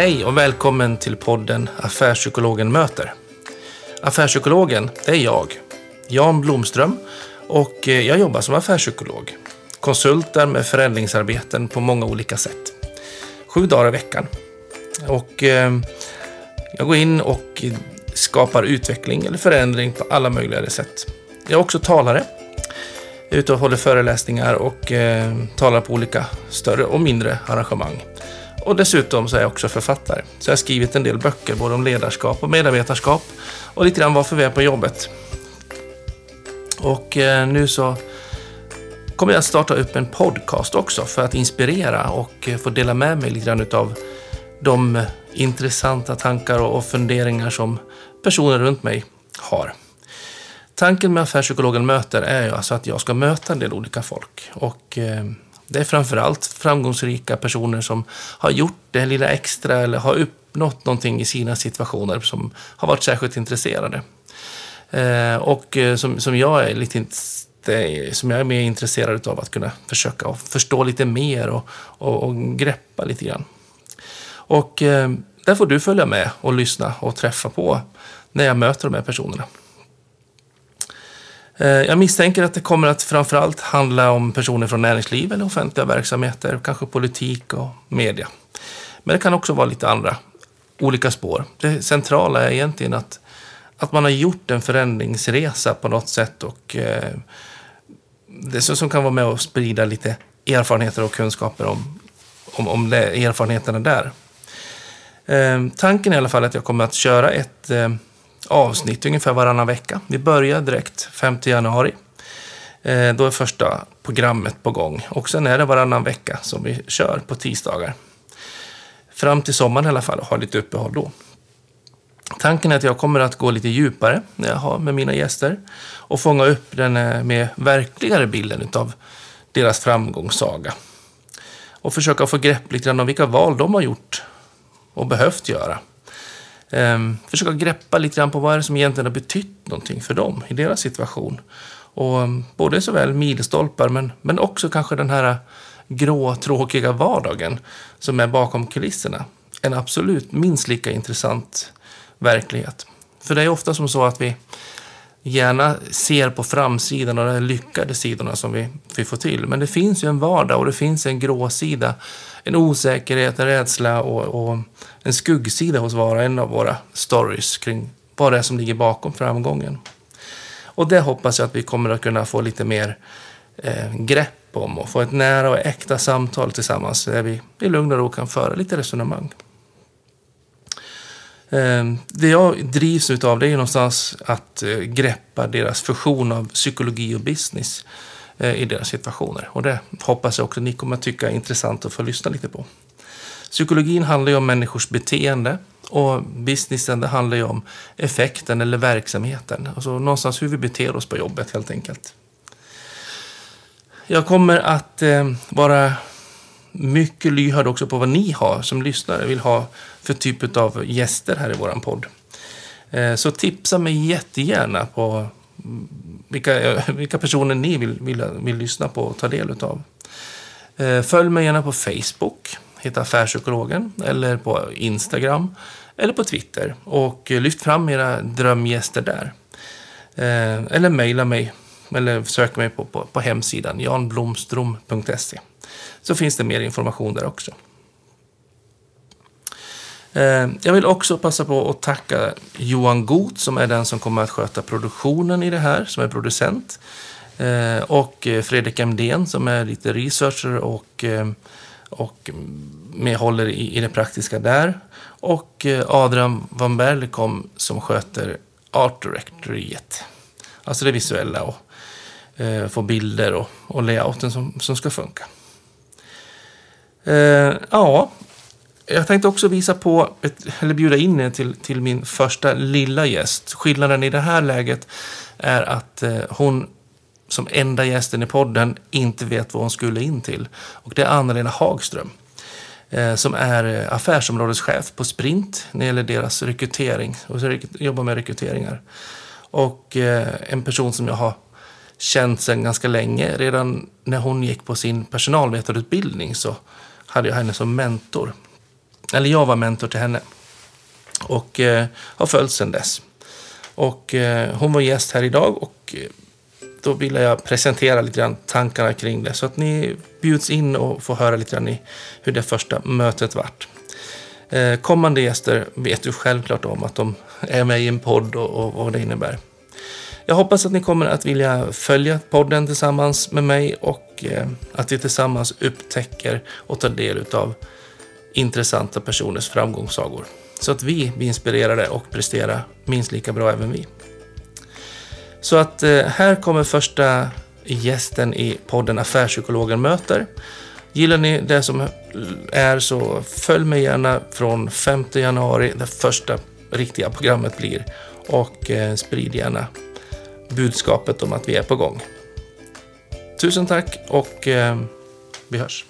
Hej och välkommen till podden Affärspsykologen möter. Affärspsykologen, det är jag, Jan Blomström och eh, jag jobbar som affärspsykolog. Konsultar med förändringsarbeten på många olika sätt. Sju dagar i veckan. Och eh, jag går in och skapar utveckling eller förändring på alla möjliga sätt. Jag är också talare. Jag är ute och håller föreläsningar och eh, talar på olika större och mindre arrangemang. Och dessutom så är jag också författare. Så jag har skrivit en del böcker både om ledarskap och medarbetarskap och lite grann varför vi är på jobbet. Och eh, nu så kommer jag att starta upp en podcast också för att inspirera och eh, få dela med mig lite grann utav de intressanta tankar och funderingar som personer runt mig har. Tanken med Affärspsykologen möter är ju alltså att jag ska möta en del olika folk. Och eh, det är framförallt framgångsrika personer som har gjort det lilla extra eller har uppnått någonting i sina situationer som har varit särskilt intresserade. Eh, och eh, som, som jag är lite som jag är mer intresserad av att kunna försöka förstå lite mer och, och, och greppa lite grann. Och eh, där får du följa med och lyssna och träffa på när jag möter de här personerna. Eh, jag misstänker att det kommer att framförallt handla om personer från näringsliv eller offentliga verksamheter, kanske politik och media. Men det kan också vara lite andra olika spår. Det centrala är egentligen att, att man har gjort en förändringsresa på något sätt och eh, det som kan vara med och sprida lite erfarenheter och kunskaper om, om, om det, erfarenheterna där. Eh, tanken är i alla fall att jag kommer att köra ett eh, avsnitt ungefär varannan vecka. Vi börjar direkt 5 januari. Eh, då är första programmet på gång. Och sen är det varannan vecka som vi kör på tisdagar. Fram till sommaren i alla fall och har lite uppehåll då. Tanken är att jag kommer att gå lite djupare när jag har med mina gäster och fånga upp den eh, mer verkligare bilden av deras framgångssaga. Och försöka få grepp lite grann om vilka val de har gjort och behövt göra eh, försöka greppa lite grann på vad är det som egentligen har betytt någonting för dem i deras situation. Och ehm, både såväl milstolpar men, men också kanske den här grå, tråkiga vardagen som är bakom kulisserna. En absolut minst lika intressant verklighet. För det är ofta som så att vi gärna ser på framsidan och de lyckade sidorna som vi, vi får till. Men det finns ju en vardag och det finns en gråsida en osäkerhet, en rädsla och, och, en skuggsida hos var och en av våra stories kring vad det är som ligger bakom framgången. Och det hoppas jag att vi kommer att kunna få lite mer eh, grepp om och få ett nära och äkta samtal tillsammans där vi i lugn och ro kan föra lite resonemang. Ehm, det jag drivs utav det är någonstans att eh, greppa deras fusion av psykologi och business eh, i deras situationer. Och det hoppas jag också ni kommer att tycka är intressant att få lyssna lite på. Psykologin handlar ju om människors beteende och businessen det handlar ju om effekten eller verksamheten. Alltså någonstans hur vi beter oss på jobbet helt enkelt. Jag kommer att eh, vara mycket lyhörd också på vad ni har som lyssnare vill ha för typ av gäster här i våran podd. Eh, så tipsa mig jättegärna på vilka, vilka personer ni vill, vill, vill lyssna på och ta del av. Eh, följ mig gärna på Facebook, heter Affärspsykologen, eller på Instagram eller på Twitter och lyft fram era drömgäster där. Eh, eller mejla mig eller sök mig på, på, på hemsidan janblomstrom.se så finns det mer information där också. Eh, jag vill också passa på att tacka Johan Goth som är den som kommer att sköta produktionen i det här, som är producent. Eh, och eh, Fredrik Emdén som är lite researcher och, eh, och medhåller i, det praktiska där. Och Adrian van Berlekom som sköter Art Directoryet. Alltså det visuella och få bilder och, och layouten som, som ska funka. Eh, ja, jag tänkte också visa på, ett, eller bjuda in er till, till min första lilla gäst. Skillnaden i det här läget är att eh, hon som enda gästen i podden inte vet vad hon skulle in till. Och det är Anna-Lena Hagström eh, som är eh, affärsområdeschef på Sprint när det gäller deras rekrytering och jobbar med rekryteringar. Och eh, en person som jag har känt sedan ganska länge. Redan när hon gick på sin personalvetarutbildning så hade jag henne som mentor. eller jag var mentor till henne. Och eh, har följt sedan dess. Och eh, hon var gäst här idag och eh, då ville jag presentera lite grann tankarna kring det. Så att ni bjuds in och får höra lite grann i hur det första mötet vart. Eh, kommande gäster vet du självklart om att de är med i en podd och, och vad det innebär. Jag hoppas att ni kommer att vilja följa podden tillsammans med mig och eh, att vi tillsammans upptäcker och tar del av intressanta personers framgångssagor. Så att vi blir inspirerade och presterar minst lika bra även vi. Så att eh, här kommer första gästen i podden Affärspsykologen möter. Gillar ni det som är så följ mig gärna från 5 januari, det första riktiga programmet blir. Och eh, sprid gärna budskapet om att vi är på gång. Tusen tack och eh, vi hörs.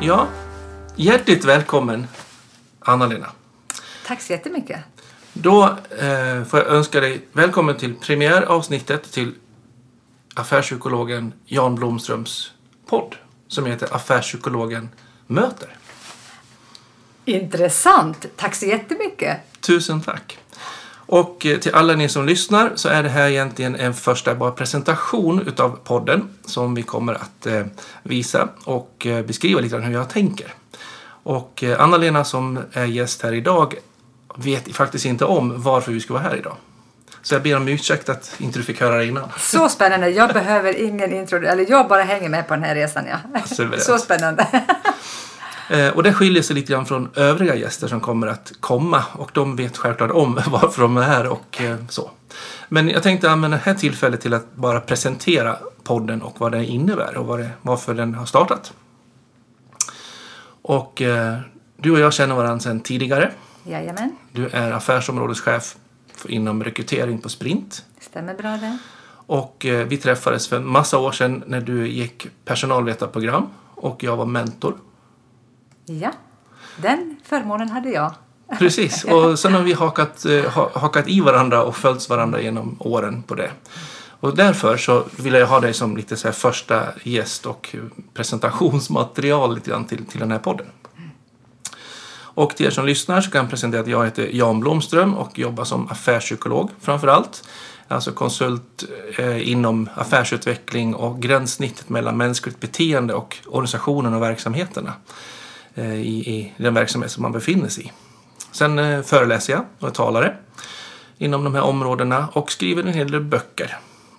Ja, hjärtligt välkommen Anna-Lena. Tack så jättemycket. Då eh, får jag önska dig välkommen till premiäravsnittet till affärspsykologen Jan Blomströms podd som heter Affärspsykologen möter. Intressant. Tack så jättemycket. Tusen tack. Och eh, till alla ni som lyssnar så är det här egentligen en första bara presentation utav podden som vi kommer att eh, visa och eh, beskriva lite grann hur jag tänker. Och Anna-Lena som är gäst här idag vet faktiskt inte om varför vi ska vara här idag. Så jag ber om ursäkt att inte du fick höra det innan. Så spännande. Jag behöver ingen intro. Eller jag bara hänger med på den här resan. Ja. Så spännande. Eh, och det skiljer sig lite grann från övriga gäster som kommer att komma och de vet självklart om varför de är här och eh, så. Men jag tänkte använda det här tillfället till att bara presentera podden och vad den innebär och vad det, varför den har startat. Och eh, du och jag känner varandra sedan tidigare. Jajamän. Du är affärsområdeschef inom rekrytering på Sprint. Stämmer bra det. Och eh, vi träffades för en massa år sedan när du gick personalvetarprogram och jag var mentor. Ja, den förmånen hade jag. Precis, och sen har vi hakat, eh, hakat i varandra och följts varandra genom åren på det. Och därför så vill jag ha dig som lite så första gäst och presentationsmaterial lite grann till, till den här podden. Och till er som lyssnar så kan jag presentera att jag heter Jan Blomström och jobbar som affärspsykolog framför allt. Alltså konsult eh, inom affärsutveckling och gränssnittet mellan mänskligt beteende och organisationen och verksamheterna i, i, den verksamhet som man befinner sig i. Sen eh, föreläser jag och är talare inom de här områdena och skriver en hel del böcker.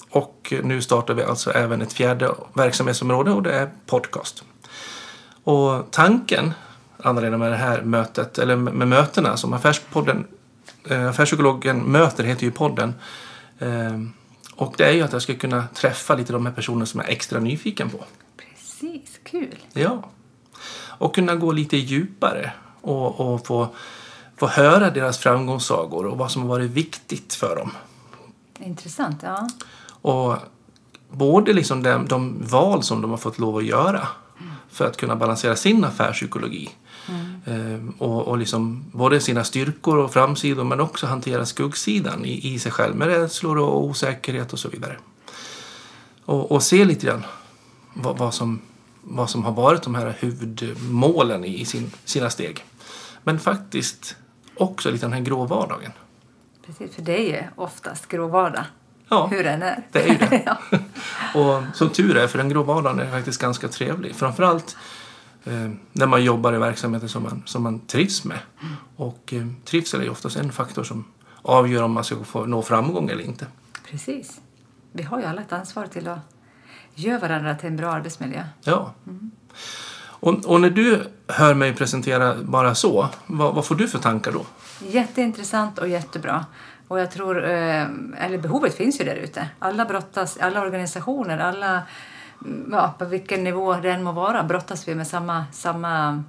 Och nu startar vi alltså även ett fjärde verksamhetsområde och det är podcast. Och tanken Anna-Lena med det här mötet, eller med mötena som Affärspodden, eh, Affärspsykologen möter heter ju podden. Eh, och det är ju att jag ska kunna träffa lite de här personerna som jag är extra nyfiken på. Precis, kul. Ja. Och kunna gå lite djupare och, och få, få höra deras framgångssagor och vad som har varit viktigt för dem. Intressant, ja. Och både liksom de, de val som de har fått lov att göra för att kunna balansera sin affärspsykologi Mm. och, och liksom både sina styrkor och framsidor men också hantera skuggsidan i, i sig själv med rädslor och osäkerhet och så vidare. Och, och se lite grann vad, vad, som, vad som har varit de här huvudmålen i, sin, sina steg. Men faktiskt också lite den här grå vardagen. Precis, för det är ju oftast grå vardag. Ja, hur den är. det är ju det. ja. och som tur är, för den grå vardagen är faktiskt ganska trevlig. Framförallt eh, när man jobbar i verksamheter som man, som man trivs med. Mm. Och eh, trivsel är ju oftast en faktor som avgör om man ska få nå framgång eller inte. Precis. Vi har ju alla ett ansvar till att göra varandra till en bra arbetsmiljö. Ja. Mm. Och, och, när du hör mig presentera bara så, vad, vad, får du för tankar då? Jätteintressant och jättebra. Och jag tror, eh, eller behovet finns ju där ute. Alla brottas, alla organisationer, alla ja, på vilken nivå det än må vara brottas vi med samma, samma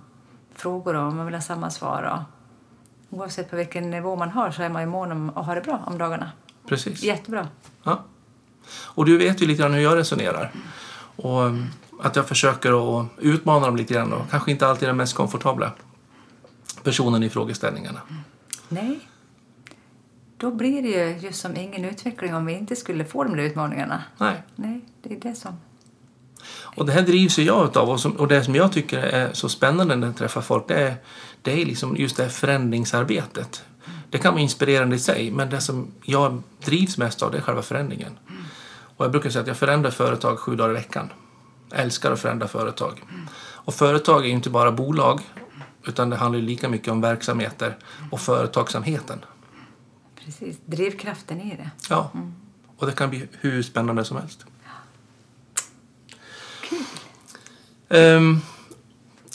frågor och man vill ha samma svar. Och oavsett på vilken nivå man har så är man ju mån om att ha det bra om dagarna. Precis. Jättebra. Ja. Och du vet ju lite grann hur jag resonerar. Och um, att jag försöker att utmana dem lite grann och kanske inte alltid den mest komfortabla personen i frågeställningarna. Nej. då blir det ju just som ingen utveckling om vi inte skulle få de där utmaningarna. Nej. Nej, det är det som... Och det här drivs ju jag utav och, som, och det som jag tycker är så spännande när jag träffar folk det är, det är liksom just det här förändringsarbetet. Det kan vara inspirerande i sig men det som jag drivs mest av det är själva förändringen. Och jag brukar säga att jag förändrar företag sju dagar i veckan. Jag älskar att förändra företag. Och företag är ju inte bara bolag utan det handlar ju lika mycket om verksamheter och företagsamheten. Precis, drivkraften i det. Ja. Och det kan bli hur spännande som helst. Ehm,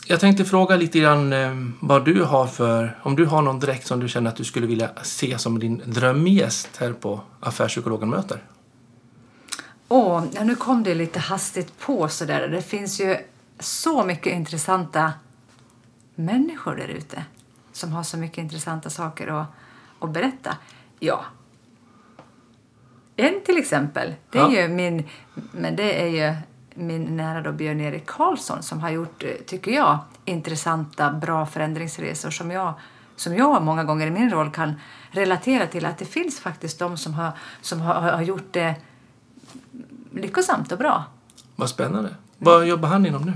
jag tänkte fråga lite grann ehm, vad du har för... Om du har någon direkt som du känner att du skulle vilja se som din drömgäst här på Affärspsykologen möter. Åh, ja, nu kom det lite hastigt på sådär. Det finns ju så mycket intressanta människor där ute som har så mycket intressanta saker att, att berätta. Ja. En till exempel, det är Ja. ju min, men det är ju min nära då Björn-Erik Karlsson som har gjort, tycker jag, intressanta, bra förändringsresor som jag, som jag många gånger i min roll kan relatera till att det finns faktiskt de som har, som har, har gjort det lyckosamt och bra. Vad spännande. Vad jobbar han inom nu?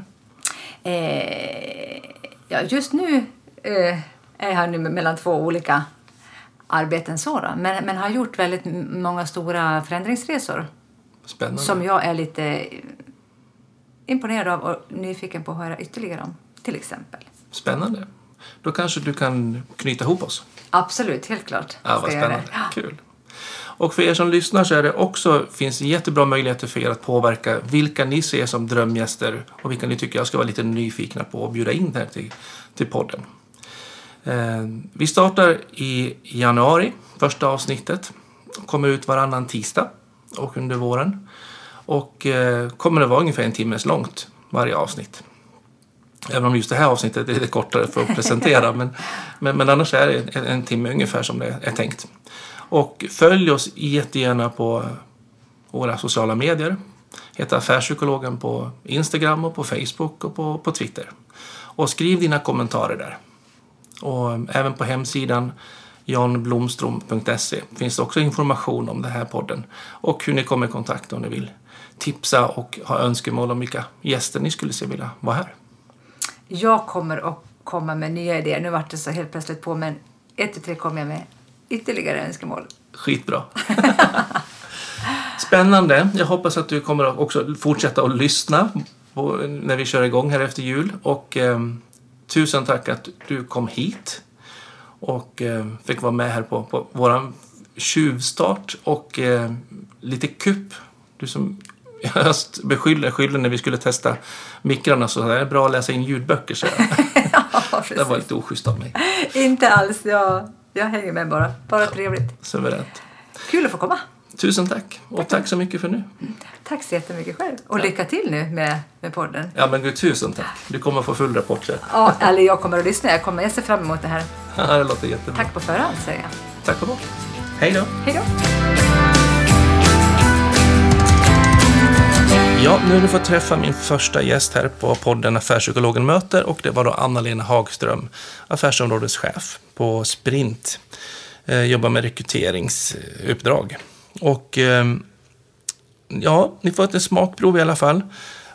Eh, ja, just nu eh, är han nu mellan två olika arbeten så då. Men, men har gjort väldigt många stora förändringsresor Spännande. som jag är lite imponerad av och nyfiken på att höra ytterligare om, till exempel. Spännande. Då kanske du kan knyta ihop oss. Absolut, helt klart. Ja, vad spännande. Kul. Och för er som lyssnar så är det också, finns jättebra möjligheter för er att påverka vilka ni ser som drömgäster och vilka ni tycker jag ska vara lite nyfikna på och bjuda in här till, till podden. Eh, vi startar i januari, första avsnittet. Kommer ut varannan tisdag och under våren. Och eh, kommer att vara ungefär en timmes långt varje avsnitt. Även om just det här avsnittet är lite kortare för att presentera. men, men, men annars är det en, en timme ungefär som det är tänkt. Och följ oss jättegärna på våra sociala medier. Heta Affärspsykologen på Instagram och på Facebook och på, på Twitter. Och skriv dina kommentarer där. Och även på hemsidan janblomstrom.se finns det också information om den här podden och hur ni kommer i kontakt om ni vill tipsa och ha önskemål om vilka gäster ni skulle se vilja vara här. Jag kommer att komma med nya idéer. Nu vart det så helt plötsligt på, men ett tre kommer jag med ytterligare önskemål. Skitbra. Spännande. Jag hoppas att du kommer att också fortsätta att lyssna på, när vi kör igång här efter jul. Och eh, tusen tack att du kom hit och eh, fick vara med här på, på vår tjuvstart och eh, lite kupp. Du som just beskyller skyller när vi skulle testa mikrarna så det är bra att läsa in ljudböcker. Så jag. ja, Det var lite oschysst av mig. Inte alls. Jag, jag hänger med bara. Bara trevligt. Suveränt. Kul att få komma. Tusen tack och tack så mycket för nu. Tack så jättemycket själv. Och lycka till nu med, med podden. Ja men gud, tusen tack. Du kommer få full rapport sen. Ja, eller jag kommer att lyssna. Jag, kommer, jag ser fram emot det här. Ja, det låter jättebra. Tack på förhand säger jag. Tack och bock. Hej då. Hej då. Ja, nu har du fått träffa min första gäst här på podden Affärspsykologen möter och det var då Anna-Lena Hagström, affärsområdeschef på Sprint. Eh, jobbar med rekryteringsuppdrag. Och eh, ja, ni får ett smakprov i alla fall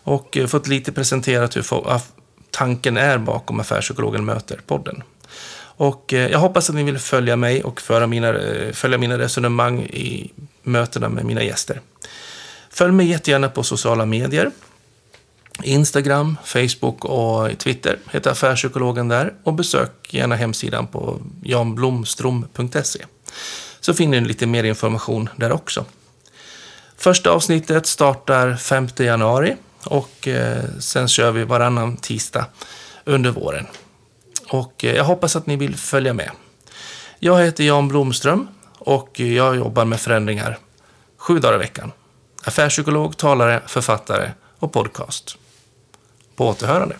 och eh, fått lite presenterat hur tanken är bakom Affärspsykologen möter-podden. Och eh, jag hoppas att ni vill följa mig och föra mina, eh, följa mina resonemang i mötena med mina gäster. Följ mig jättegärna på sociala medier. Instagram, Facebook och Twitter heter Affärspsykologen där. Och besök gärna hemsidan på janblomstrom.se. Så finner ni lite mer information där också. Första avsnittet startar 5 januari och eh, sen kör vi varannan tisdag under våren. Och eh, jag hoppas att ni vill följa med. Jag heter Jan Blomström och jag jobbar med förändringar sju dagar i veckan. Affärspsykolog, talare, författare och podcast. På återhörande.